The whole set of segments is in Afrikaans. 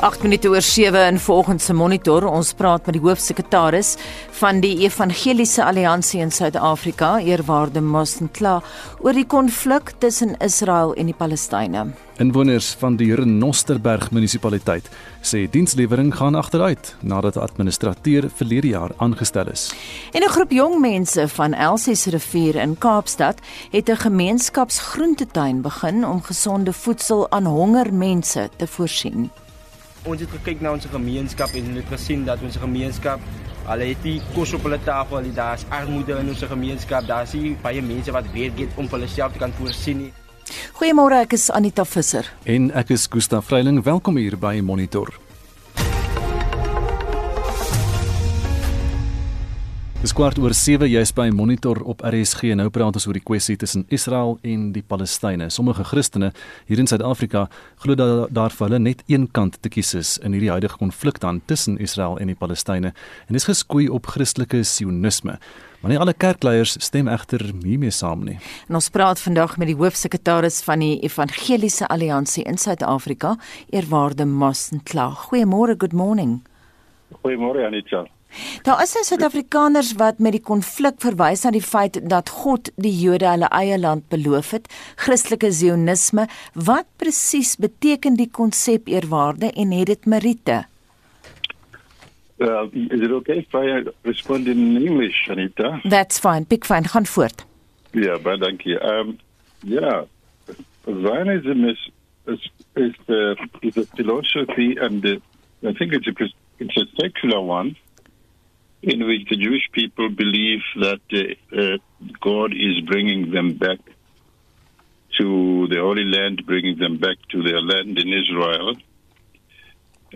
8 minute oor 7 in volgens se monitor ons praat met die hoofsekretaris van die Evangeliese Alliansie in Suid-Afrika eerwaarde Mosentla oor die konflik tussen Israel en die Palestynë. Inwoners van die Renosterberg munisipaliteit sê dienslewering gaan agteruit nadat 'n administrateur verlede jaar aangestel is. En 'n groep jong mense van Elsies rivier in Kaapstad het 'n gemeenskapsgroentetuin begin om gesonde voedsel aan honger mense te voorsien. Ons het gekyk na ons gemeenskap en het gesien dat ons gemeenskap al het die kos op hulle tafel, daar's armoede in ons gemeenskap, daar's nie baie mense wat weet dit om vir hulle self te kan voorsien nie. Goeiemôre, ek is Anita Visser. En ek is Gustaf Vreiling, welkom hier by Monitor. Dis kwart oor 7 jy's by Monitor op RSG en nou praat ons oor die kwessie tussen Israel en die Palestynë. Sommige Christene hier in Suid-Afrika glo dat daar vir hulle net een kant te kies is in hierdie huidige konflik dan tussen Israel en die Palestynë en dis geskoei op Christelike sionisme. Maar nie alle kerkleiers stem egter hiermee saam nie. En ons praat vandag met die hoofsekretaris van die Evangeliese Alliansie in Suid-Afrika, eerwaarde Mosentla. Goeiemôre, good morning. Goeiemôre Anita. Daar is nou Suid-Afrikaners wat met die konflik verwys na die feit dat God die Jode hulle eie land beloof het, Christelike Zionisme. Wat presies beteken die konsep eerwaarde en het dit meriete? Uh, is it okay if I respond in English, Anita? That's fine. Big fine. Gaan voort. Ja, baie dankie. Um ja, Zionism is is is the is a philosophy and the, I think it's a it's a secular one. In which the Jewish people believe that uh, uh, God is bringing them back to the Holy Land, bringing them back to their land in Israel.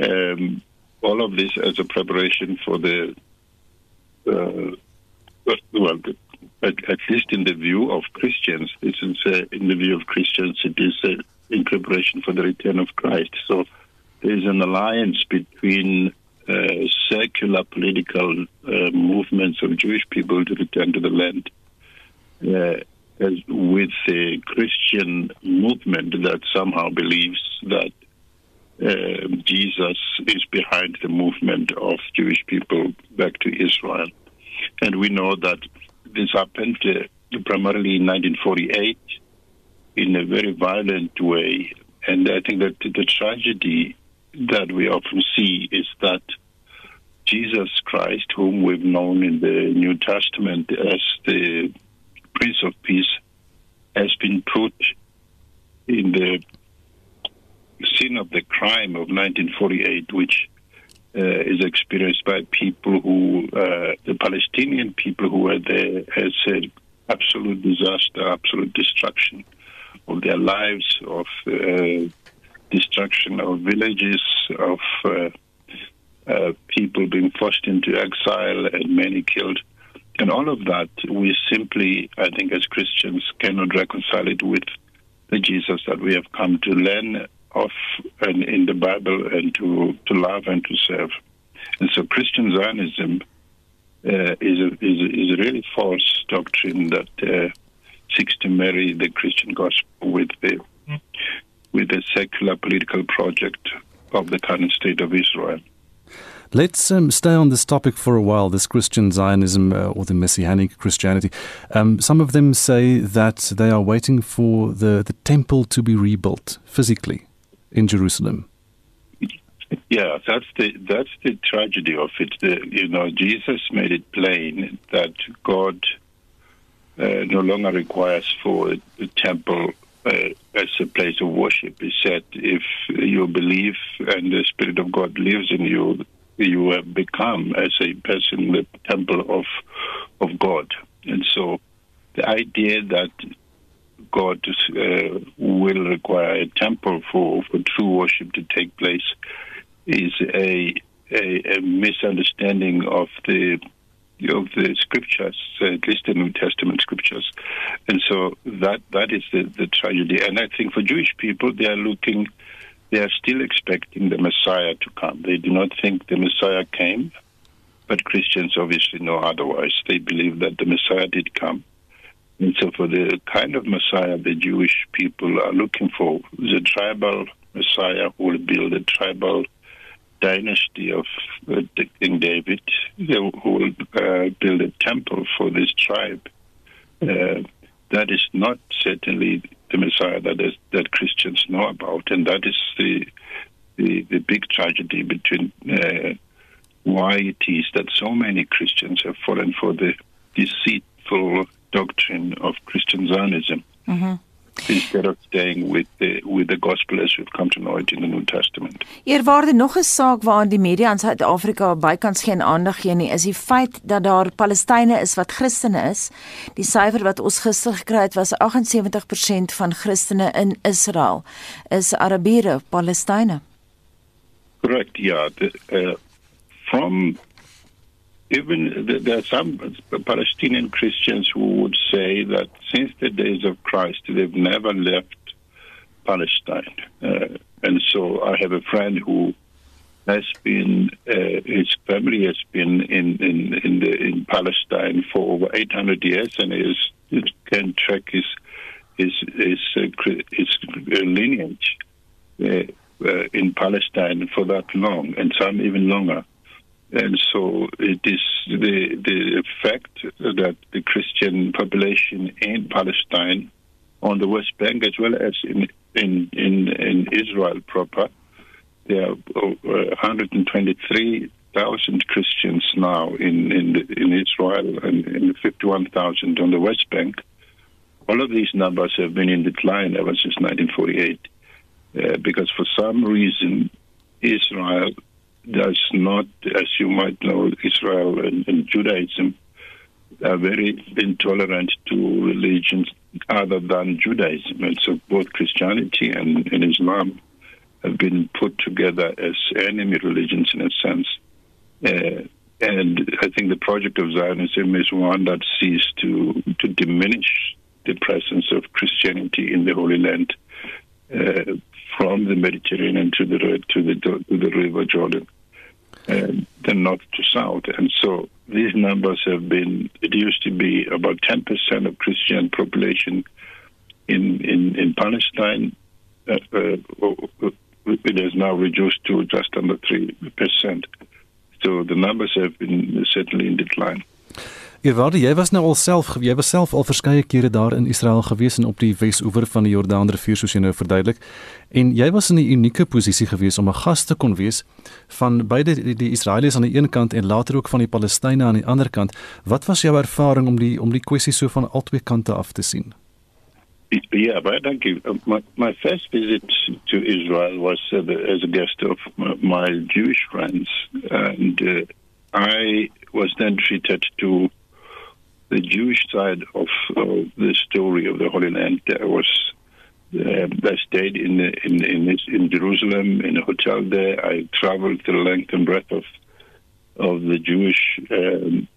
Um, all of this as a preparation for the, uh, well, at, at, least in the view of Christians, this is uh, in the view of Christians, it is uh, in preparation for the return of Christ. So there is an alliance between uh, secular political uh, movements of Jewish people to return to the land, uh, with a Christian movement that somehow believes that uh, Jesus is behind the movement of Jewish people back to Israel. And we know that this happened uh, primarily in 1948 in a very violent way. And I think that the tragedy that we often see is that Jesus Christ, whom we've known in the New Testament as the Prince of Peace, has been put in the scene of the crime of 1948, which uh, is experienced by people who, uh, the Palestinian people who were there, as an absolute disaster, absolute destruction of their lives, of uh, destruction of villages, of uh, uh, people being forced into exile and many killed. And all of that, we simply, I think, as Christians, cannot reconcile it with the Jesus that we have come to learn of and in the Bible and to, to love and to serve. And so Christian Zionism uh, is, a, is, a, is a really false doctrine that uh, seeks to marry the Christian gospel with the, with the secular political project of the current state of Israel. Let's um, stay on this topic for a while this Christian Zionism uh, or the Messianic Christianity. Um, some of them say that they are waiting for the, the temple to be rebuilt physically in Jerusalem. Yeah, that's the that's the tragedy of it. The, you know, Jesus made it plain that God uh, no longer requires for the temple as a place of worship. He said, if you believe and the Spirit of God lives in you, you have become as a person the temple of of God. And so the idea that God uh, will require a temple for, for true worship to take place is a, a, a misunderstanding of the of the scriptures, uh, at least the New Testament scriptures, and so that that is the, the tragedy. And I think for Jewish people, they are looking they are still expecting the Messiah to come. They do not think the Messiah came. but Christians obviously know otherwise. They believe that the Messiah did come. And so, for the kind of Messiah the Jewish people are looking for, the tribal Messiah who will build a tribal dynasty of uh, King David, who will uh, build a temple for this tribe. Uh, that is not certainly the Messiah that is, that Christians know about, and that is the the, the big tragedy between uh, why it is that so many Christians have fallen for the deceitful doctrine of Christian Zionism. Mm-hmm. Instead of staying with the with the gospel as we've come to know it in the New Testament. Eerwaarde nog 'n saak waaraan die media in Suid-Afrika bykans geen aandag gee nie, is die feit dat daar Palestynë is wat Christene is. Die syfer wat ons gister gekry het was 78% van Christene in Israel is Arabiere, Palestynë. Correct, yeah. The, uh, from even there are some Palestinian Christians who would say that since the days of Christ, they've never left Palestine. Uh, and so I have a friend who has been, uh, his family has been in, in, in, the, in Palestine for over 800 years and is, can track his, his, his, uh, his lineage uh, uh, in Palestine for that long, and some even longer. And so it is the the fact that the Christian population in Palestine, on the West Bank as well as in in in, in Israel proper, there are 123,000 Christians now in in, in Israel and, and 51,000 on the West Bank. All of these numbers have been in decline ever since 1948, uh, because for some reason Israel does not, as you might know, Israel and, and Judaism are very intolerant to religions other than Judaism. And so both Christianity and, and Islam have been put together as enemy religions in a sense. Uh, and I think the project of Zionism is one that seeks to, to diminish the presence of Christianity in the Holy Land uh, from the Mediterranean to the to the to the River Jordan, and then north to south. And so these numbers have been. It used to be about ten percent of Christian population in in in Palestine. Uh, uh, it has now reduced to just under three percent. So the numbers have been certainly in decline. Ewarde, jy was nou alself, jy was self al verskeie kere daar in Israel gewees en op die Wes-oewer van die Jordaanrivier soos jy nou verduidelik. En jy was in 'n unieke posisie gewees om 'n gas te kon wees van beide die, die Israeliese aan die een kant en later ook van die Palestynë aan die ander kant. Wat was jou ervaring om die om die kwessie so van albei kante af te sien? Yeah, but thank you. Uh, my, my first visit to Israel was uh, the, as a guest of my, my Jewish friends, and uh, I was then treated to the Jewish side of the story of the Holy Land. There was uh, I stayed in in in, in Jerusalem in a hotel there. I traveled the length and breadth of of the Jewish um,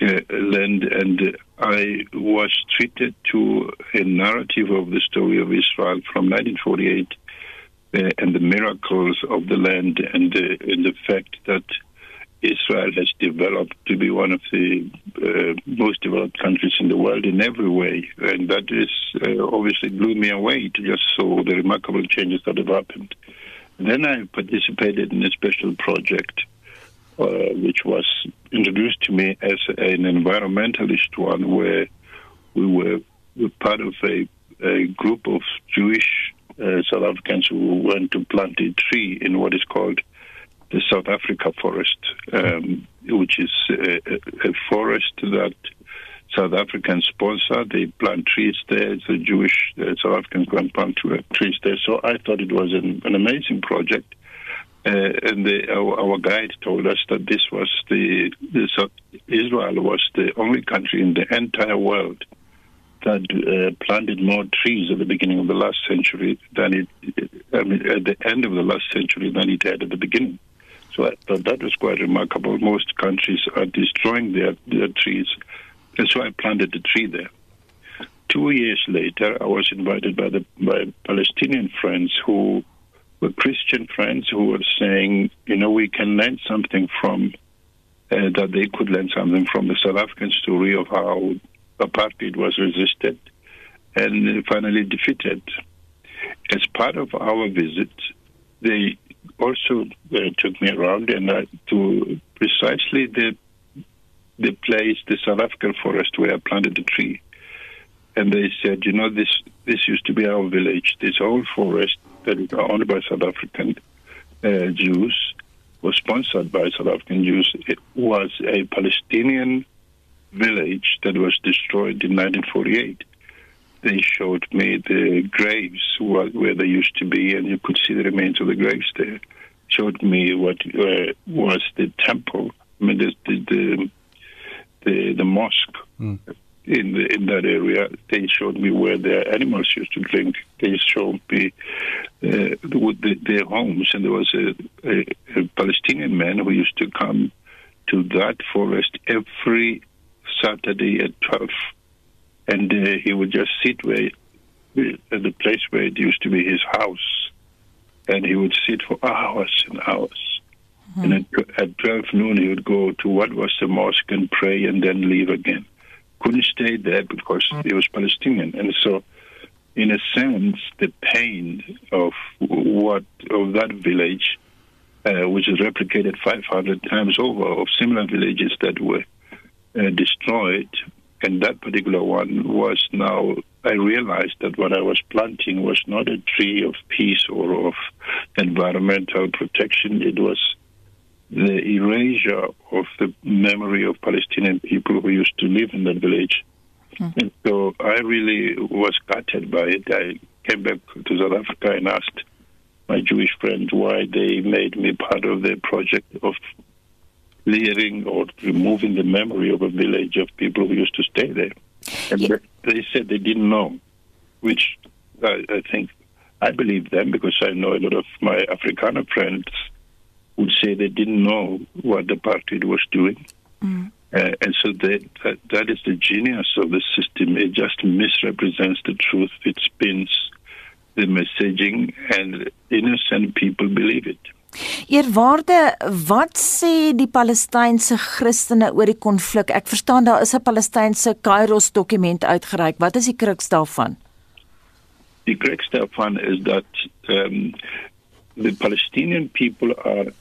uh, land, and I was treated to a narrative of the story of Israel from 1948 uh, and the miracles of the land, and and the fact that Israel has developed to be one of the uh, most developed countries in the world in every way. And that is uh, obviously blew me away to just saw the remarkable changes that have happened. Then I participated in a special project, uh, which was introduced to me as an environmentalist one, where we were, part of a, a group of Jewish uh, South Africans who went to plant a tree in what is called the South Africa forest, um, which is a, a, forest that South Africans sponsor. They plant trees there. It's a Jewish uh, South African plant trees there. So I thought it was an, an amazing project. Uh, and the, our, our, guide told us that this was the, the Israel was the only country in the entire world that uh, planted more trees at the beginning of the last century than it, I mean, at the end of the last century than it had at the beginning. So that was quite remarkable. Most countries are destroying their, their trees. And so I planted a tree there. Two years later, I was invited by the by Palestinian friends who were Christian friends who were saying, you know, we can learn something from uh, that they could learn something from the South African story of how apartheid was resisted and finally defeated. As part of our visit, they also uh, took me around and to precisely the the place, the South African forest where I planted the tree. And they said, you know, this this used to be our village. This whole forest that is owned by South African uh, Jews was sponsored by South African Jews. It was a Palestinian village that was destroyed in 1948. They showed me the graves where they used to be, and you could see the remains of the graves there. Showed me what uh, was the temple. I mean, the the the, the mosque mm. in the, in that area. They showed me where their animals used to drink. They showed me uh, the, their homes, and there was a, a, a Palestinian man who used to come to that forest every Saturday at 12. And uh, he would just sit where, at the place where it used to be his house. And he would sit for hours and hours. Mm-hmm. And at, at 12 noon, he would go to what was the mosque and pray and then leave again. Couldn't stay there because he was Palestinian. And so, in a sense, the pain of what of that village, uh, which is replicated 500 times over, of similar villages that were uh, destroyed. And that particular one was now, I realized that what I was planting was not a tree of peace or of environmental protection. It was the erasure of the memory of Palestinian people who used to live in that village. Mm-hmm. And so I really was gutted by it. I came back to South Africa and asked my Jewish friends why they made me part of their project of clearing or removing the memory of a village of people who used to stay there. And yeah. they said they didn't know, which I, I think I believe them because I know a lot of my Afrikaner friends would say they didn't know what the party was doing. Mm. Uh, and so they, that, that is the genius of the system. It just misrepresents the truth. It spins the messaging, and innocent people believe it. Eerwaarde, wat sê die Palestynse Christene oor die konflik? Ek verstaan daar is 'n Palestynse Kairos dokument uitgereik. Wat is die kruks daarvan? Die kruks daarvan is dat um the Palestinian people are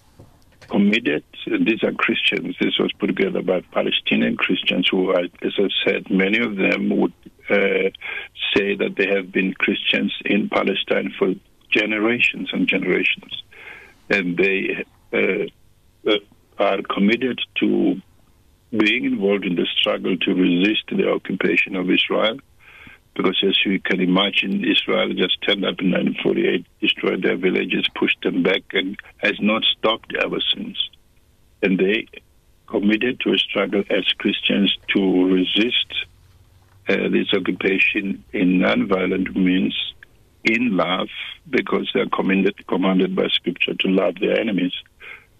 committed these are Christians. This was put together by Palestinian Christians who are, as I said, many of them would uh, say that they have been Christians in Palestine for generations and generations. And they uh, uh, are committed to being involved in the struggle to resist the occupation of Israel. Because as you can imagine, Israel just turned up in 1948, destroyed their villages, pushed them back, and has not stopped ever since. And they committed to a struggle as Christians to resist uh, this occupation in nonviolent means in love because they're commanded, commanded by scripture to love their enemies.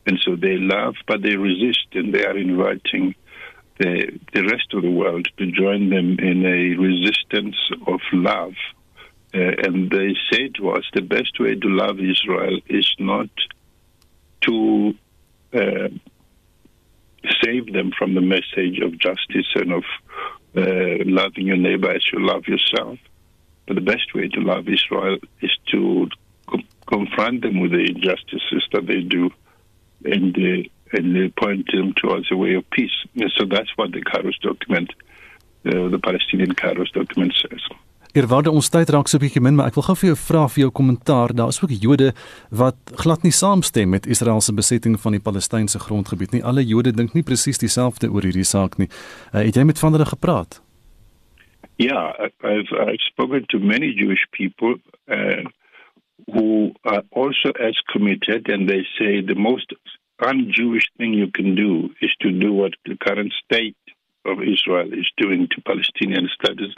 And so they love, but they resist, and they are inviting the, the rest of the world to join them in a resistance of love. Uh, and they say to us the best way to love Israel is not to uh, save them from the message of justice and of uh, loving your neighbor as you love yourself, but the best way to love Israel is to co- confront them with the injustices that they do and, uh, and point them towards a way of peace. And so that's what the Kairos document, uh, the Palestinian Kairos document says. Eerwaarde ons tyd raak so 'n bietjie min, maar ek wil gou vir jou vra vir jou kommentaar. Daar is ook Jode wat glad nie saamstem met Israel se besetting van die Palestynse grondgebied nie. Alle Jode dink nie presies dieselfde oor hierdie saak nie. Uh, het jy met van hulle gepraat? Yeah, I've, I've spoken to many Jewish people uh, who are also as committed, and they say the most un-Jewish thing you can do is to do what the current state of Israel is doing to Palestinian status.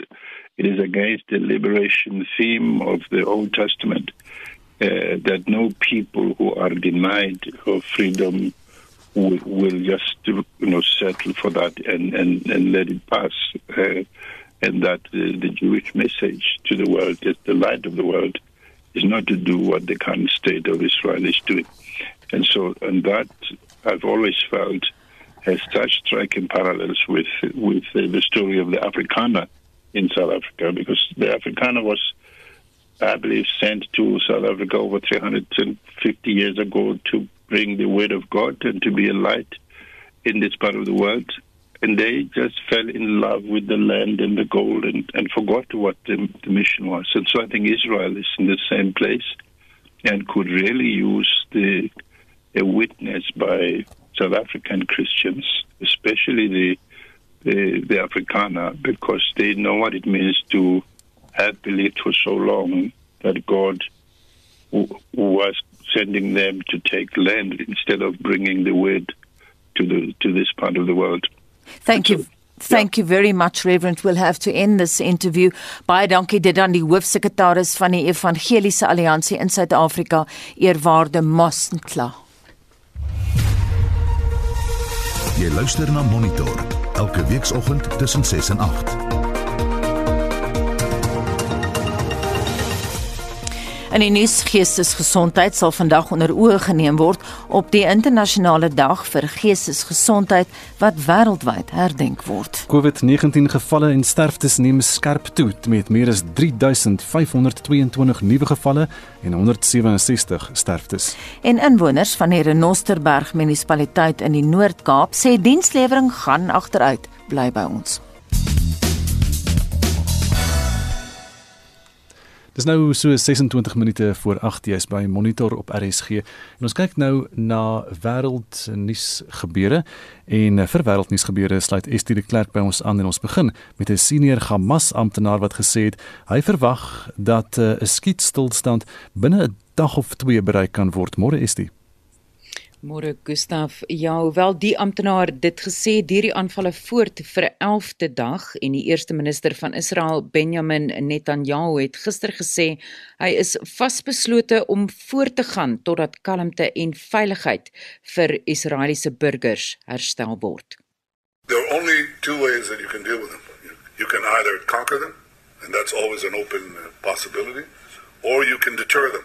It is against the liberation theme of the Old Testament uh, that no people who are denied of freedom will, will, just you know settle for that and, and, and let it pass. Uh, and that uh, the Jewish message to the world, as the light of the world, is not to do what the current state of Israel is doing. And so, and that I've always felt has such striking parallels with with the story of the Afrikaner in South Africa because the Afrikaner was, I believe, sent to South Africa over 350 years ago to bring the word of God and to be a light in this part of the world. And they just fell in love with the land and the gold and, and forgot what the, the mission was. And so I think Israel is in the same place and could really use the a witness by South African Christians, especially the the, the Afrikaner, because they know what it means to have believed for so long that God w- was sending them to take land instead of bringing the word to the to this part of the world. Thank you. Thank you very much Reverend. We'll have to end this interview. Baie dankie dit aan die hoofsekretaris van die Evangeliese Alliansie in Suid-Afrika, eerwaarde Mostentla. Jy luister na Monitor elke weekoggend tussen 6 en 8. In die nuus geestesgesondheid sal vandag onder oë geneem word op die internasionale dag vir geestesgesondheid wat wêreldwyd herdenk word. COVID-19 gevalle en sterftes neem skerp toe met meer as 3522 nuwe gevalle en 167 sterftes. En inwoners van die Renosterberg munisipaliteit in die Noord-Kaap sê dienslewering gaan agteruit. Bly by ons. Dis nou so 26 minute voor 8 jy's by Monitor op RSG. En ons kyk nou na wêreldnuus gebeure en vir wêreldnuus gebeure sluit Estie de Klerk by ons aan en ons begin met 'n senior Hamas amptenaar wat gesê het hy verwag dat eh, 'n uh, skietstilstand binne 'n dag of twee bereik kan word. Môre Estie. Môre Gustaf, ja, hoewel die amptenaar dit gesê deur die aanvalle voort vir 'n 11de dag en die eerste minister van Israel Benjamin Netanyahu het gister gesê hy is vasbeslote om voort te gaan totdat kalmte en veiligheid vir Israeliese burgers herstel word. There are only two ways that you can deal with them. You can either conquer them, and that's always an open uh, possibility, or you can deter them.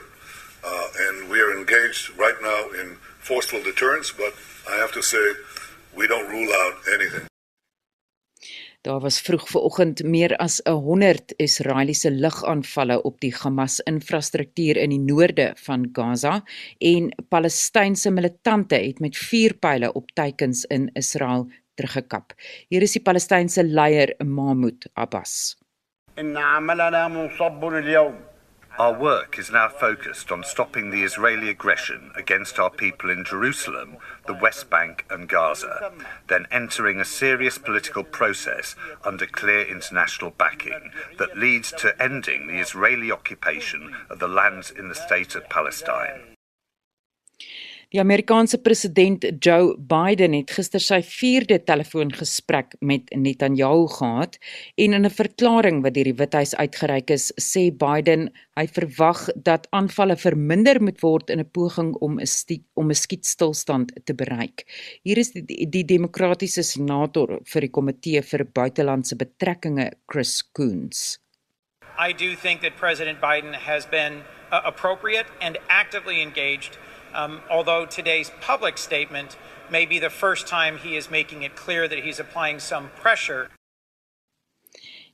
Uh, and we are engaged right now in forceful deterrence, but I have to say we don't rule out anything. Daar was vroeg vanoggend meer as 100 Israeliese lugaanvalle op die Hamas-infrastruktuur in die noorde van Gaza en Palestynse militante het met vuurpyle op teikens in Israel teruggekap. Hier is die Palestynse leier Mahmoud Abbas. Inna amalana musabbun al-yawm Our work is now focused on stopping the Israeli aggression against our people in Jerusalem, the West Bank, and Gaza, then entering a serious political process under clear international backing that leads to ending the Israeli occupation of the lands in the state of Palestine. Die Amerikaanse president Joe Biden het gister sy 4de telefoongesprek met Netanyahu gehad en in 'n verklaring wat deur die Withuis uitgereik is, sê Biden hy verwag dat aanvalle verminder moet word in 'n poging om 'n om 'n skietstilstand te bereik. Hier is die, die demokratiese senator vir die komitee vir buitelandse betrekkinge, Chris Coons. I do think that President Biden has been uh, appropriate and actively engaged Um, although today's public statement may be the first time he is making it clear that he's applying some pressure.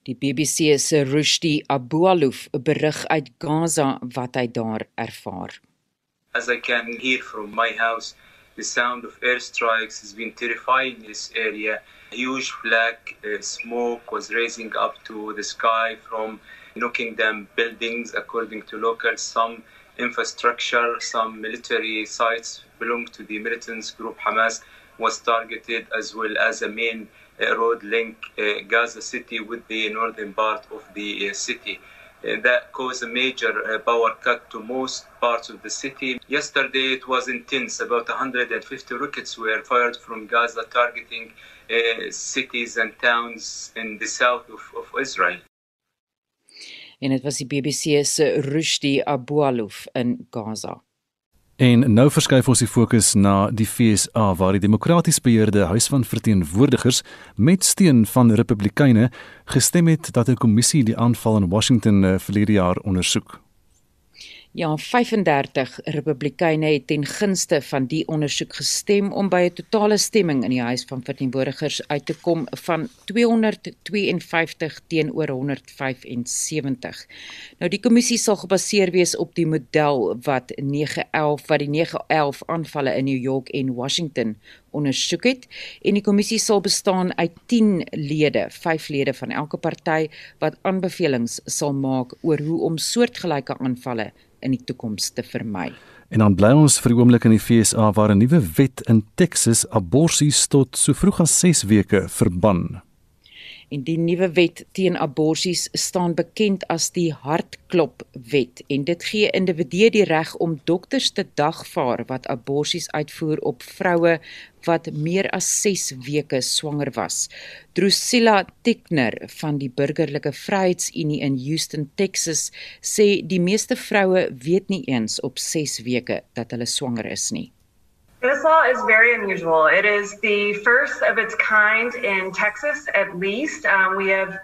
Die BBC se Rushdie Abualouf berig uit Gaza wat hy daar ervaar. As I can hear from my house, the sound of airstrikes has been terrifying in this area. Huge black uh, smoke was rising up to the sky from knocking down buildings according to locals some infrastructure, some military sites belong to the militants group Hamas was targeted as well as a main uh, road link uh, Gaza City with the northern part of the uh, city. That caused a major power cut to most parts of the city. Yesterday it was intense. About 150 rockets were fired from Gaza targeting cities and towns in the south of, of Israel. En dit was die BBC se Rushdie Abualouf in Gaza. En nou verskuif ons die fokus na die FSA waar die demokraties beheerde Huis van Verteenwoordigers met steun van Republikeine gestem het dat 'n kommissie die aanval in Washington uh, verlede jaar ondersoek. Ja, 35 Republikeine het ten gunste van die ondersoek gestem om by 'n totale stemming in die Huis van Verteenwoordigers uit te kom van 252 teenoor 175. Nou die kommissie sal gebaseer wees op die model wat 911 wat die 911 aanvalle in New York en Washington ondersoek het en die kommissie sal bestaan uit 10 lede, 5 lede van elke party wat aanbevelings sal maak oor hoe om soortgelyke aanvalle in die toekoms te vermy. En dan bly ons vir die oomblik in die FSA waar 'n nuwe wet in Texas aborsies tot so vroeg as 6 weke verban. En die nuwe wet teen aborsies staan bekend as die hartklopwet en dit gee individue die reg om dokters te dagvaar wat aborsies uitvoer op vroue wat meer as 6 weke swanger was. Drusilla Tickner van die Burgerlike Vryheidsunie in Houston, Texas, sê die meeste vroue weet nie eens op 6 weke dat hulle swanger is nie. This law is very unusual. It is the first of its kind in Texas, at least. Um, we have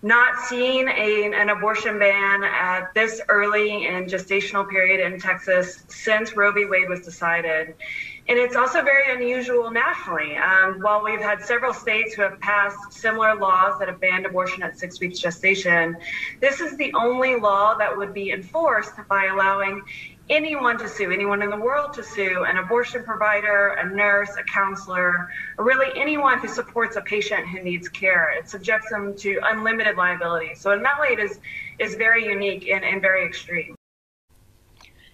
not seen a, an abortion ban at this early in gestational period in Texas since Roe v. Wade was decided. And it's also very unusual nationally. Um, while we've had several states who have passed similar laws that have banned abortion at six weeks gestation, this is the only law that would be enforced by allowing anyone to sue, anyone in the world to sue, an abortion provider, a nurse, a counselor, or really anyone who supports a patient who needs care. It subjects them to unlimited liability. So in that way, it is, is very unique and, and very extreme.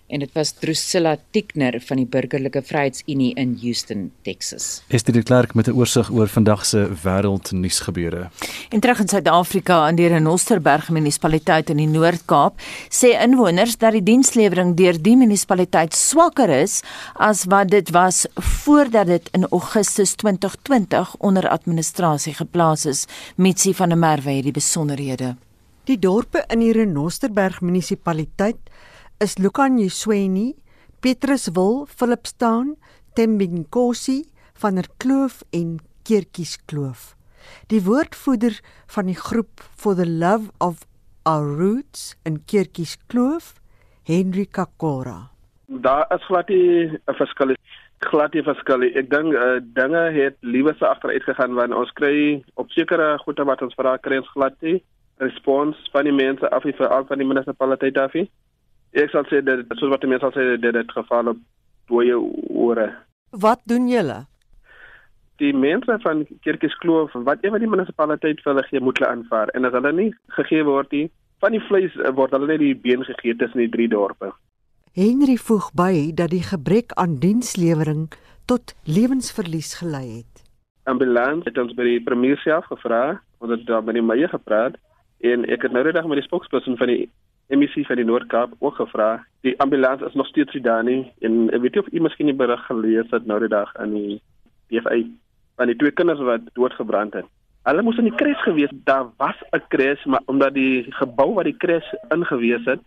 En dit was Drusilla Tickner van die Burgerlike Vryheidsunie in Houston, Texas. Is dit klerk met 'n oorsig oor vandag se wêreldnuus gebeure. En terug in Suid-Afrika in die Renosterberg munisipaliteit in die Noord-Kaap sê inwoners dat die dienslewering deur die munisipaliteit swakker is as wat dit was voordat dit in Augustus 2020 onder administrasie geplaas is. Mitsi van der Merwe het die besonderhede. Die dorpe in die Renosterberg munisipaliteit is Lukanyisweni, Petruswil, Philipston, Tembinkosi, van der Kloof en Keertjieskloof. Die woordvoerder van die groep For the Love of Our Roots in Keertjieskloof, Henry Kakora. Daar is glad nie 'n verskil glad nie verskil. Ek dink uh, dinge het liewe se agteruit gegaan want ons kry op sekere goede wat ons vra kry ons glad nie respons van die mense af vir al van die munisipaliteit af. Nie. Ek sal sê dat soos wat die mense sal sê dat dit geval op dooie ore. Wat doen julle? Die mense van Kerkieskloof wat ewe die munisipaliteit vir hulle gee moet hulle aanvaar en as hulle nie gegee word nie van die vleis eh, word hulle net die been gegee tussen die drie dorpe. Henry voeg by dat die gebrek aan dienslewering tot lewensverlies gelei het. Ambulans het ons by die premier self gevra, ons het daar by die meier gepraat en ek het nou net met die spokesperson van die MEC van die Noord-Kaap ook gevra. Die ambulans is nog steeds daar nie en ek weet nie of u miskien die berig gelees het nou die dag in die DFA van die twee kinders wat doodgebrand het. Hulle moes in die kres gewees. Daar was 'n kres, maar omdat die gebou waar die kres ingewees het,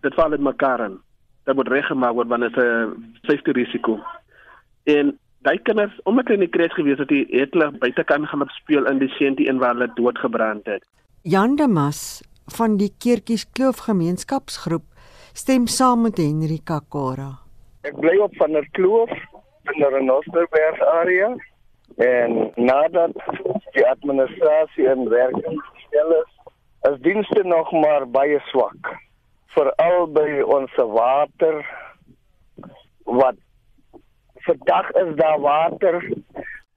dit val in mekaar in. Dit moet reggemaak word want dit is 'n safety risiko. En daai kinders, omdat hulle in die kres gewees het, het hulle buitekant gaan speel in die sentie en waar hulle doodgebrand het. Jan Damas van die Keertjies Kloof gemeenskapsgroep stem saam met Henry Kakora. Ek bly op van der Kloof in die Renosterberg area en nadat die administrasie in werking gestel is, is dienste nog maar baie swak. Veral by ons water wat vandag is daar water.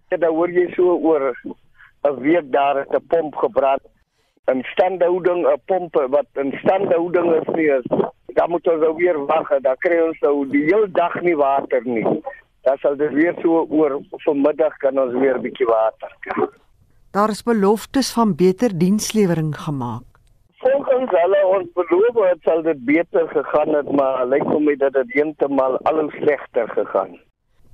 Dit hoor jy so oor 'n week daar het 'n pomp gebrand 'n standhouding 'n pomp wat 'n standhouding is nie is. Dan moet ons nou weer wag, dan kry ons nou die hele dag nie water nie. Dan sal dit weer so oor vanmiddag kan ons weer 'n bietjie water kry. Daar is beloftes van beter dienslewering gemaak. Volgens hulle ons beloof het sal dit beter gegaan het, maar lyk hom dat dit heeltemal al slegter gegaan.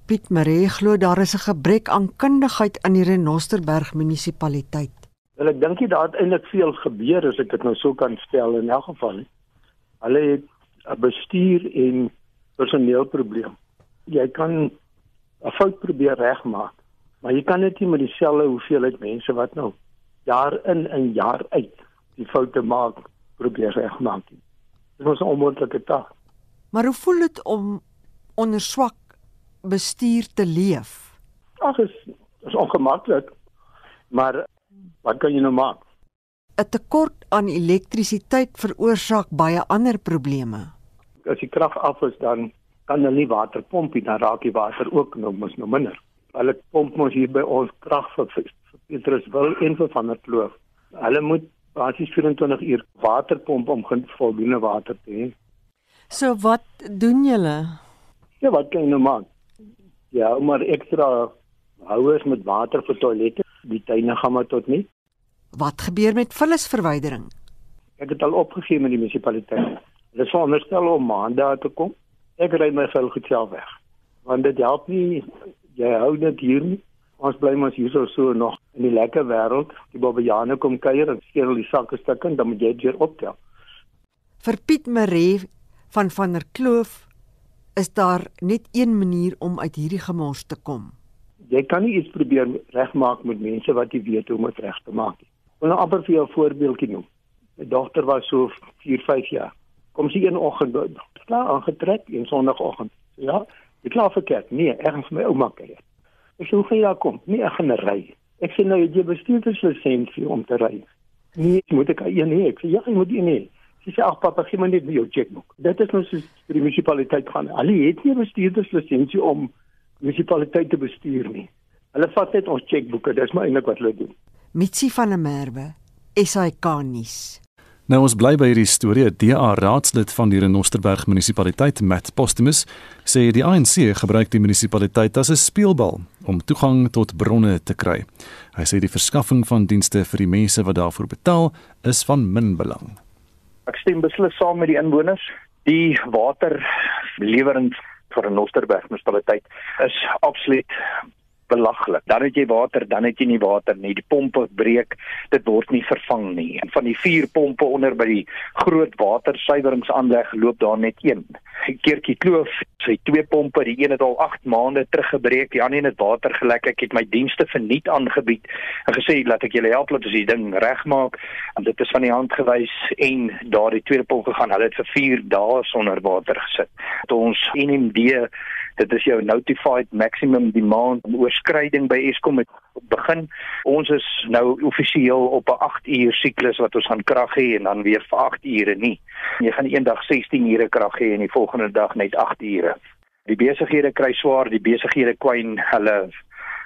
Piet Maree glo daar is 'n gebrek aan kundigheid in die Renosterberg munisipaliteit. Ek dink jy daar het eintlik veel gebeur as ek dit nou so kan stel in elk geval. Hulle het 'n bestuur en personeelprobleem. Jy kan 'n fout probeer regmaak, maar jy kan dit nie met dieselfde hoeveelheid mense wat nou jaar in en jaar uit die foute maak probeer regmaak nie. Dit was 'n onmoontlike taak. Maar hoe voel dit om onder swak bestuur te leef? Ag is is ongemaklik. Maar wat kan jy nou maak? 'n Tekort aan elektrisiteit veroorsaak baie ander probleme. As die krag af is dan kan hulle nie water pomp nie, dan raak die water ook nou mos nou minder. Hulle pomp mos hier by ons krag vir, vir Petruswil en vir Van der Kloof. Hulle moet basies 24 uur water pomp om voldoende water te hê. So wat doen julle? Ja, wat kan jy nou maak? Ja, maar ekstra houers met water vir toilette, die tuine gaan maar tot nie. Wat gebeur met vullisverwydering? Ek het al opgegee met die munisipaliteit. Hulle sou onderstel om maandag te kom. Ek ry my vel goed self weg. Want dit help nie jy hou dit hier nie. Ons bly mos hier so nog in die lekker wêreld. Die bobbejane kom kuier en skeel die sakke stukke en dan moet jy dit weer optel. Vir Piet Maree van van der Kloof is daar net een manier om uit hierdie gemors te kom. Jy kan nie iets probeer regmaak met mense wat jy weet hoe om dit reg te maak nie. Ek wil nou amper vir jou 'n voorbeeldjie noem. My dogter was so 4, 5 jaar. Kom sy een oggend klaar aangetrek een sonoggend. Ja, ek klaar vir kerk. Nee, ergens my ouma kuier. Ek sê hoe gaan jy daar kom? Nee, ek gaan ry. Ek sê nou jy bestuurderslisensie om te ry. Nee, moet ek een hê? Ek sê ja, jy moet een hê. Sy sê ag pappa, gee my net jou chequeboek. Dit is nou so die munisipaliteit gaan. Hulle het nie bestuurderslisensie om munisipaliteit te bestuur nie. Hulle vat net ons chequeboeke, dis maar eintlik wat hulle doen. Mitsi van der Merwe, SAK nuus. Nou ons bly by hierdie storie. 'n DA raadslid van die Renosterberg munisipaliteit, Matt Postumus, sê die ANC gebruik die munisipaliteit as 'n speelbal om toegang tot bronne te kry. Hy sê die verskaffing van dienste vir die mense wat daarvoor betaal is van min belang. Ek stem beslis saam met die inwoners. Die waterlewering vir Renosterberg munisipaliteit is absoluut belaglik. Dan het jy water, dan het jy nie water nie. Die pompe breek, dit word nie vervang nie. En van die vier pompe onder by die groot watersuiweringsaanleg loop daar net een. Keertjie Kloof, sy twee pompe, die een het al 8 maande teruggebreek, die ander het water gelek. Ek het my dienste verniet aangebied en gesê laat ek julle help laat ons die ding regmaak. En dit is van die hand gewys en daardie tweede pomp gegaan. Hulle het vir 4 dae sonder water gesit. Toe ons NMD dit is jou notified maximum demand oorskryding by Eskom het begin. Ons is nou offisieel op 'n 8 uur siklus wat ons gaan krag hê en dan weer vir 8 ure nie. Jy gaan eendag 16 ure krag hê en die volgende dag net 8 ure. Die besighede kry swaar, die besighede kwyn hulle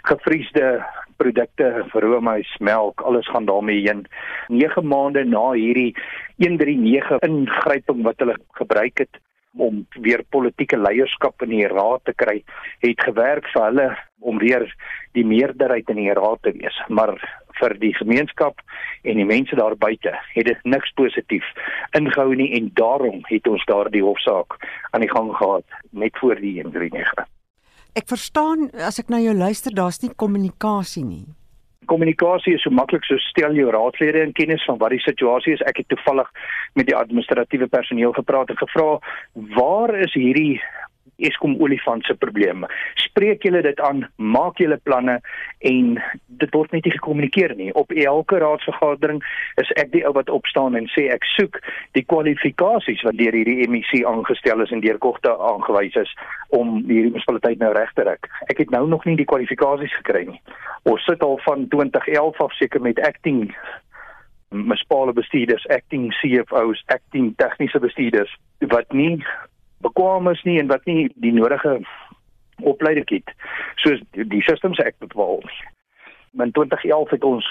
gevriesde produkte, roomys, melk, alles gaan daarmee heen. 9 maande na hierdie 139 ingryping wat hulle gebruik het, om weer politieke leierskap in die raad te kry, het gewerk vir hulle om weer die meerderheid in die raad te wees. Maar vir die gemeenskap en die mense daar buite het dit niks positief ingehou nie en daarom het ons daardie hofsaak aan die gang gehad net voor die 139. Ek verstaan as ek na jou luister, daar's nie kommunikasie nie kommunikasie is so maklik so stel jou raadslede in kennis van wat die situasie is. Ek het toevallig met die administratiewe personeel gepraat en gevra waar is hierdie Eskom olifant se probleme. Spreek julle dit aan, maak julle planne en dit word net nie gekommunikeer nie. Op elke raadsvergadering is ek die ou wat opstaan en sê ek soek die kwalifikasies wat deur hierdie MEC aangestel is en deur Kogte aangewys is om hierdie munisipaliteit nou reg te ruk. Ek het nou nog nie die kwalifikasies gekry nie. Ons sit al van 2011 af seker met acting munisipale bestuurders, acting CFOs, acting tegniese bestuurders wat nie bekwam is nie en wat nie die nodige opleiding het soos die systems ek bepaal nie. In 2011 het ons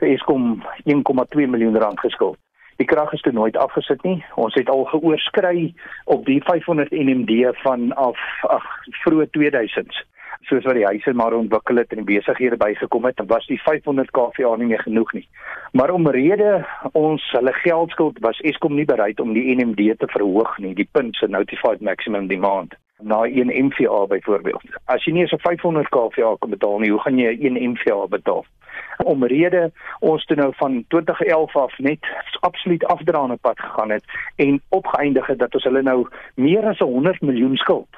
vir Eskom 1,2 miljoen rand geskuld. Die krag is toe nooit afgesit nie. Ons het al geoorskry op die 500 NMD van af ag vroeë 2000s soos wat die huise maar ontwikkel het en besighede bygekom het, was die 500 kVA nie meer genoeg nie. Maar omrede ons hulle geldskuld was Eskom nie bereid om die NMD te verhoog nie, die punt se notified maximum demand na 1 MVA byvoorbeeld. As jy nie eens 'n 500 kVA kan betaal nie, hoe gaan jy 1 MVA betaal? Omrede ons toe nou van 2011 af net absoluut afdraande pad gegaan het en opgeëindig het dat ons hulle nou meer as 100 miljoen skuld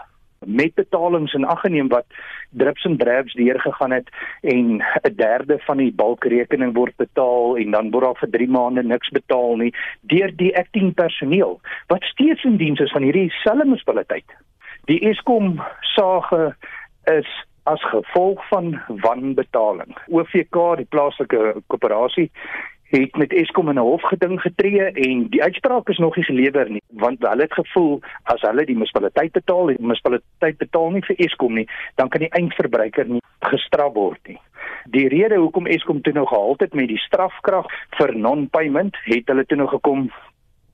met betalings in ag geneem wat drips en drabs deurgegaan het en 'n derde van die balkrekening word betaal en dan word daar vir 3 maande niks betaal nie deur die acting personeel wat steeds in diens is van hierdie selfde munisipaliteit. Die Eskom sage is as gevolg van wanbetaling. OVK, die plaaslike koöperasie, het met Eskom in 'n hofgeding getree en die uitspraak is nog nie gelewer nie want hulle het gevoel as hulle die munisipaliteit betaal, die munisipaliteit betaal nie vir Eskom nie, dan kan die eindverbruiker nie gestraf word nie. Die rede hoekom Eskom toe nou gehaal het met die strafkrag vir non-payment, het hulle toe nou gekom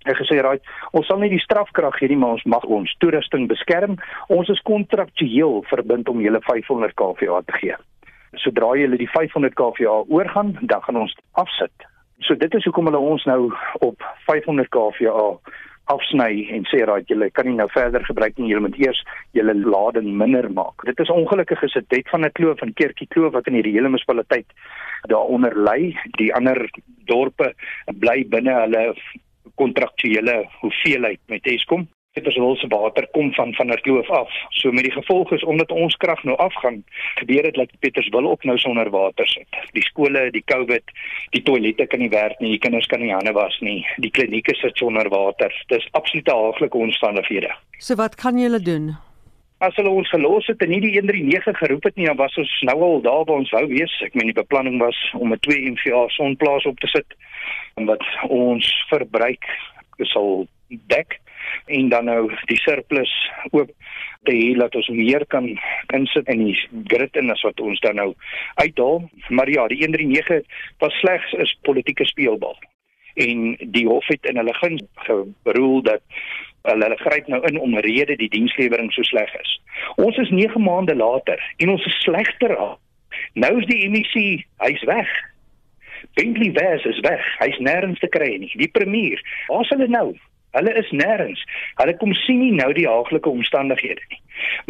en gesê raai, ons sal nie die strafkrag nie, maar ons mag ons toerusting beskerm. Ons is kontraktueel verbind om julle 500 kVA te gee. Sodra jy hulle die 500 kVA oorgaan, dan gaan ons afsit So dit is hoekom hulle ons nou op 500 kVA afsny en sê raai julle kan nie nou verder gebruik nie julle moet eers julle lading minder maak. Dit is ongelukkig is dit het van 'n kloof van Kerkie kloof wat in hierdie hele munisipaliteit daaronder lê. Die ander dorpe bly binne hulle kontraktuele hoeveelheid met Eskom. Pieterswil se water kom van van der Kloof af. So met die gevolg is omdat ons krag nou afgaan, gebeur dit dat Pieterswil ook nou sonder water sit. Die skole, die COVID, die toilette kan nie werk nie, die kinders kan nie hande was nie, die klinieke sit sonder water. Dis absolute haaglike omstandighede. So wat kan julle doen? As hulle ons gelos het en nie die 139 geroep het nie, dan was ons nou al daar waar ons wou wees. Ek meen die beplanning was om 'n 2 MVA sonplaas op te sit wat ons verbruik sal dek en dan nou die surplus ook te hê dat ons meer kan insit in die grid en as wat ons dan nou uithaal. Maar ja, die 139 was slegs 'n politieke speelbal. En die hof het in hulle guns geberoel dat hulle hulle gryp nou in om rede die dienslewering so sleg is. Ons is 9 maande later en ons is slegter af. Nou is die MEC, hy's weg. Bentley Wes is weg. Hy's nêrens te kry nie. Die premier, waar's hulle nou? Hulle is nêrens. Hulle kom sien nie nou die haaglike omstandighede nie.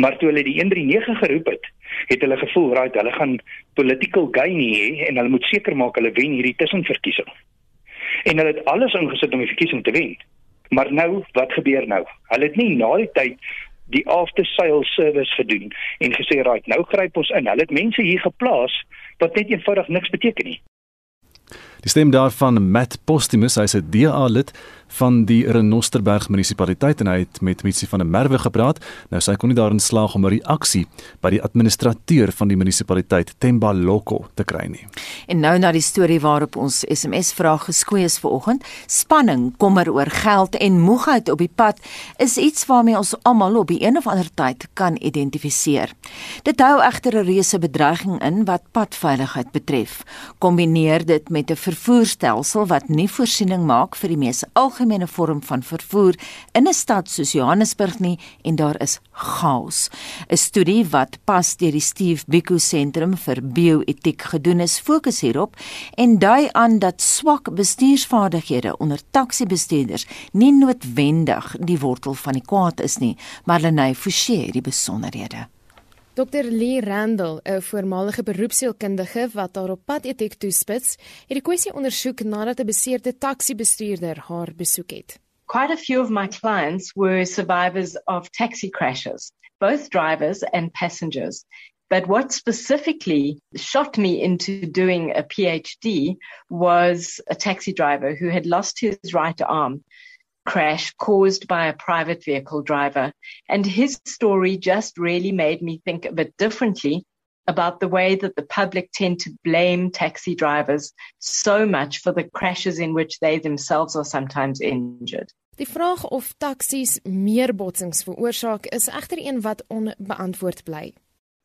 Maar toe hulle die 139 geroep het, het hulle gevoel, right, hulle gaan political gain hê en hulle moet seker maak hulle wen hierdie tussenverkiesing. En hulle het alles ingesit om die verkiesing te wen. Maar nou, wat gebeur nou? Hulle het nie na die tyd die after sales service gedoen en gesê, right, nou gryp ons in. Hulle het mense hier geplaas wat net eenvoudig niks beteken nie. Die stem daarvan Matt Postumus, hy's 'n DA lid van die Renosterberg munisipaliteit en hy het met Mitsi van der Merwe gepraat. Nou sy kon nie daarin slaag om 'n reaksie by die administrateur van die munisipaliteit Themba Loko te kry nie. En nou na die storie waarop ons SMS vraag geskwee vanoggend. Spanning, kommer oor geld en moegheid op die pad is iets waarmee ons almal op die een of ander tyd kan identifiseer. Dit hou egter 'n reuse bedreiging in wat padveiligheid betref. Kombineer dit met 'n vervoerstelsel wat nie voorsiening maak vir die mees algemene vorm van vervoer in 'n stad soos Johannesburg nie en daar is chaos. 'n Studie wat pas deur die Steve Biko Sentrum vir Bioetiek gedoen is, fokus hierop en dui aan dat swak bestuursvaardighede onder taxi-bestuurders nie noodwendig die wortel van die kwaad is nie, maar Lenay Forsie die besonderhede. Dr Lee Randall, 'n voormalige beroepsielkundige wat daar op pad etiek toespits, het die kwessie ondersoek nadat 'n beseerde taxi-bestuurder haar besoek het. Quite a few of my clients were survivors of taxi crashes, both drivers and passengers. But what specifically shot me into doing a PhD was a taxi driver who had lost his right arm crash caused by a private vehicle driver. And his story just really made me think a bit differently about the way that the public tend to blame taxi drivers so much for the crashes in which they themselves are sometimes injured. Die vraag of taksies meer botsings veroorsaak is egter een wat onbeantwoord bly.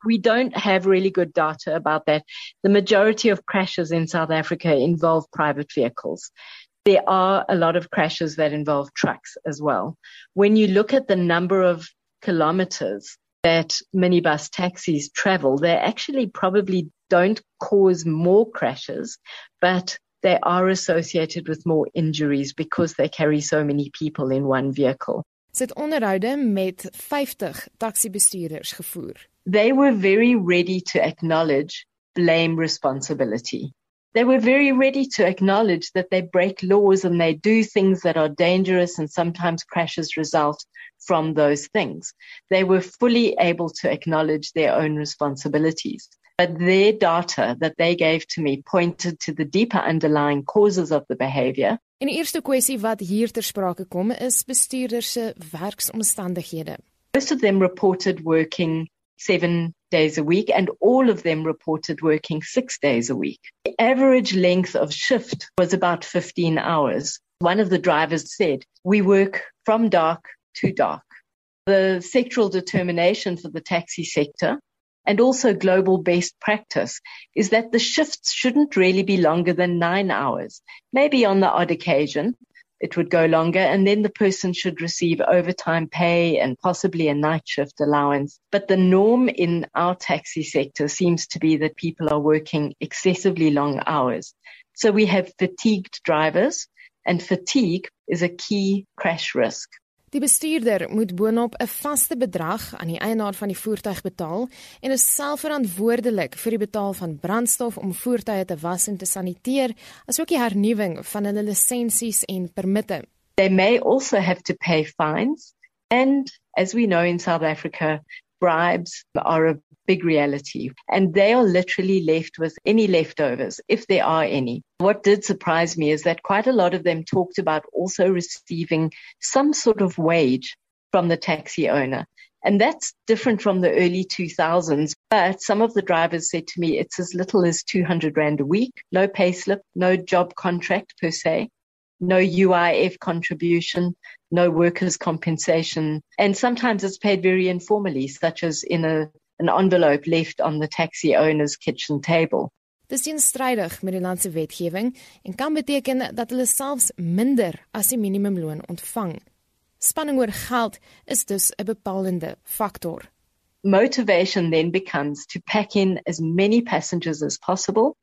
We don't have really good data about that. The majority of crashes in South Africa involve private vehicles. There are a lot of crashes that involve trucks as well. When you look at the number of kilometers that minibus taxis travel, they actually probably don't cause more crashes, but they are associated with more injuries because they carry so many people in one vehicle. Sit onderhoude met 50 taxi-bestuurders gevoer. They were very ready to acknowledge blame responsibility. They were very ready to acknowledge that they break laws and they do things that are dangerous and sometimes crashes result from those things. They were fully able to acknowledge their own responsibilities. But their data that they gave to me pointed to the deeper underlying causes of the behavior. En die eerste kwessie wat hier ter sprake kom is bestuurders se werksomstandighede. Most of them reported working 7 days a week and all of them reported working 6 days a week. The average length of shift was about 15 hours. One of the drivers said, "We work from dark to dark." The sectoral determination for the taxi sector and also global best practice is that the shifts shouldn't really be longer than 9 hours. Maybe on the odd occasion, it would go longer and then the person should receive overtime pay and possibly a night shift allowance. But the norm in our taxi sector seems to be that people are working excessively long hours. So we have fatigued drivers and fatigue is a key crash risk. Die bestuurder moet boonop 'n vaste bedrag aan die eienaar van die voertuig betaal en is self verantwoordelik vir die betaal van brandstof om voertuie te was en te saniteer, asook die hernuwing van hulle lisensies en permitte. They may also have to pay fines and as we know in South Africa, bribes are a big reality and they are literally left with any leftovers if there are any. What did surprise me is that quite a lot of them talked about also receiving some sort of wage from the taxi owner. And that's different from the early 2000s. But some of the drivers said to me, it's as little as 200 Rand a week, no payslip, no job contract per se, no UIF contribution, no workers' compensation. And sometimes it's paid very informally, such as in a an envelope left on the taxi owner's kitchen table. Dis teenstrydig met die land se wetgewing en kan beteken dat hulle selfs minder as die minimumloon ontvang. Spanning oor geld is dus 'n bepalende faktor. Motivation then becomes to pack in as many passengers as possible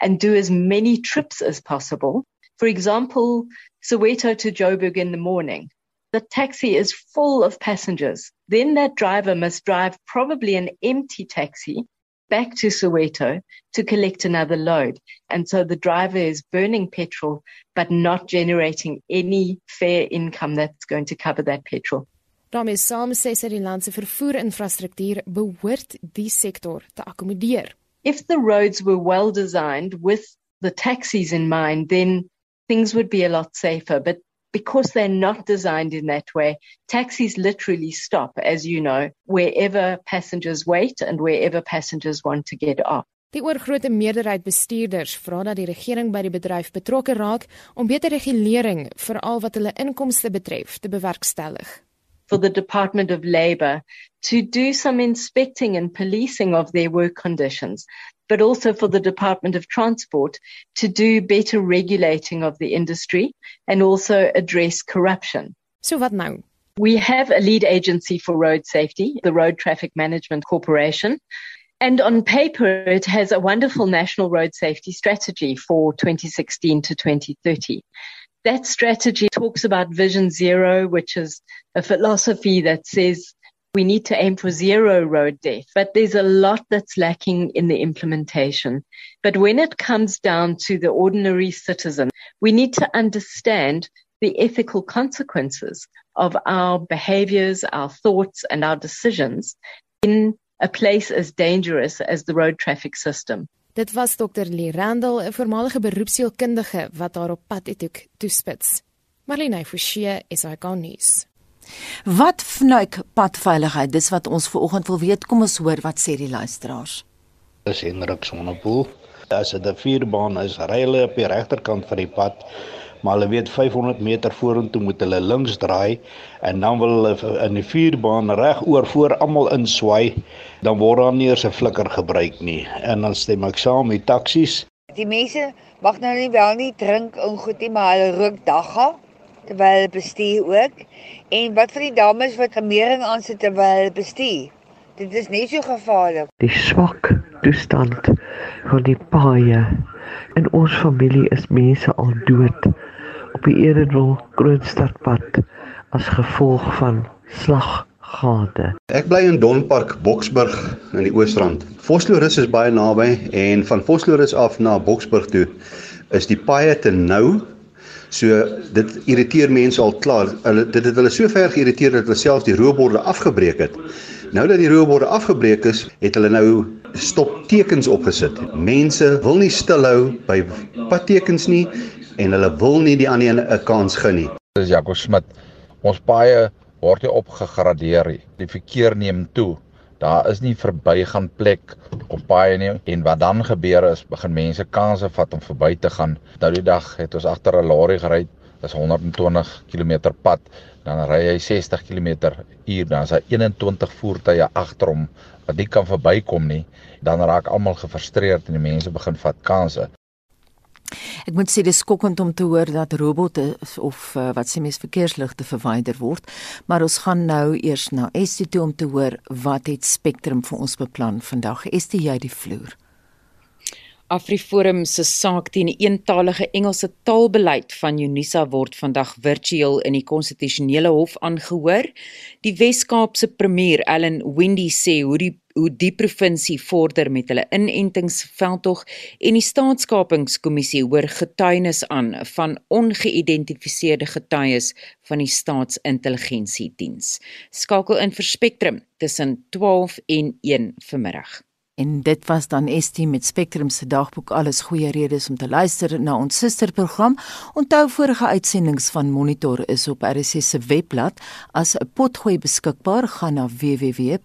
and do as many trips as possible. For example, Soweto to Joburg in the morning the taxi is full of passengers. Then that driver must drive probably an empty taxi back to Soweto to collect another load. And so the driver is burning petrol, but not generating any fair income that's going to cover that petrol. daarmee saam sê sy die land se vervoerinfrastruktuur behoort die sektor te akkommodeer. If the roads were well designed with the taxis in mind, then things would be a lot safer. But because they're not designed in that way, taxis literally stop, as you know, wherever passengers wait and wherever passengers want to get off. Die oorgrootste meerderheid bestuurders vra dat die regering by die bedryf betrokke raak om beter regulering veral wat hulle inkomste betref te bewerkstellig. For the Department of Labour to do some inspecting and policing of their work conditions but also for the Department of Transport to do better regulating of the industry and also address corruption. So what now? We have a lead agency for road safety, the Road Traffic Management Corporation. And on paper, it has a wonderful national road safety strategy for 2016 to 2030. That strategy talks about Vision Zero, which is a philosophy that says we need to aim for zero road death, but there's a lot that's lacking in the implementation. But when it comes down to the ordinary citizen, we need to understand the ethical consequences of our behaviors, our thoughts, and our decisions in a place as dangerous as the road traffic system. Dit was Dr. Lee Randall, 'n voormalige beroepsielkundige wat daar op pad etiek toespits. Marlene Forsie, SAK nuus. Wat vnuik padveiligheid? Dis wat ons ver oggend wil weet. Kom ons hoor wat sê die luisteraars. Dis Hendrik Sonnepool. As dit 'n vierbaan is, ry hulle op die regterkant van die pad, maar hulle weet 500 meter vorentoe moet hulle links draai en dan wil hulle in die vierbaan reg oor voor almal inswaai, dan word daar nie eers 'n flikker gebruik nie. En dan stem ek saam met taksies. Die mense mag nou nie wel nie drink en goed nie, maar hulle rook dagga terwyl hulle bestuur ook. En wat van die dames wat gemering aansit terwyl hulle bestuur? Dit is nie so gevaarlik. Die swak toestand van die paaie in ons familie is mense al dood op die Edenwil Kroonstadpad as gevolg van slag gade. Ek bly in Donpark, Boksburg in die Oosrand. Vosloorus is baie naby en van Vosloorus af na Boksburg toe is die paaie te nou. So dit irriteer mense al klaar. Hulle dit het hulle so ver geïrriteer dat hulle selfs die roeborde afgebreek het. Nou dat die roeborde afgebreek is, het hulle nou stoptekens opgesit. Mense wil nie stilhou by padtekens nie en hulle wil nie die ander 'n kans gee nie. Dis Jaco Smit. Ons paaie word nie opgegradeer. Die verkeer neem toe. Daar is nie verbygaan plek op paaie nie en wat dan gebeur is begin mense kansse vat om verby te gaan. Nou die dag het ons agter 'n lorry gery, dis 120 km pad, dan ry hy 60 km/h, dan is daar 21 voertuie agter hom wat nie kan verbykom nie. Dan raak almal gefrustreerd en die mense begin vat kansse. Ek moet sê dis skokkend om te hoor dat robotte of uh, wat sê mens verkeersligte verwyder word, maar ons gaan nou eers na Estie toe om te hoor wat het Spectrum vir ons beplan vandag. Estie, jy die vloer. Afriforum se saak teen die eentalige Engelse taalbeleid van Unisa word vandag virtueel in die konstitusionele hof aangehoor. Die Wes-Kaapse premier, Ellen Wendy, sê hoe die hoe die provinsie vorder met hulle inentingsveldtog en die staatskapingskommissie hoor getuienis aan van ongeïdentifiseerde getuies van die staatsintelligensiediens. Skakel in vir Spectrum tussen 12 en 1 vanmiddag. En dit was dan Estie met Spectrum se dagboek alles goeie redes om te luister na ons susterprogram. Onthou vorige uitsendings van Monitor is op RSC se webblad as 'n potgooi beskikbaar. Gaan na www.rsc.co.za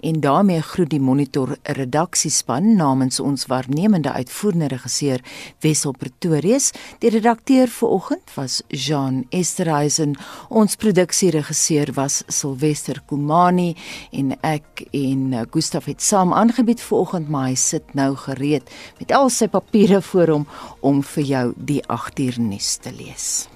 en daarmee groet die Monitor redaksiespan namens ons waarnemende uitvoerende regisseur Wessel Pretorius. Die redakteur vir oggend was Jean Esterhuizen. Ons produksieregisseur was Silwester Kumani en ek en uh, Gustaf het saam aangebied vanoggend maar hy sit nou gereed met al sy papiere voor hom om vir jou die 8 uur nuus te lees.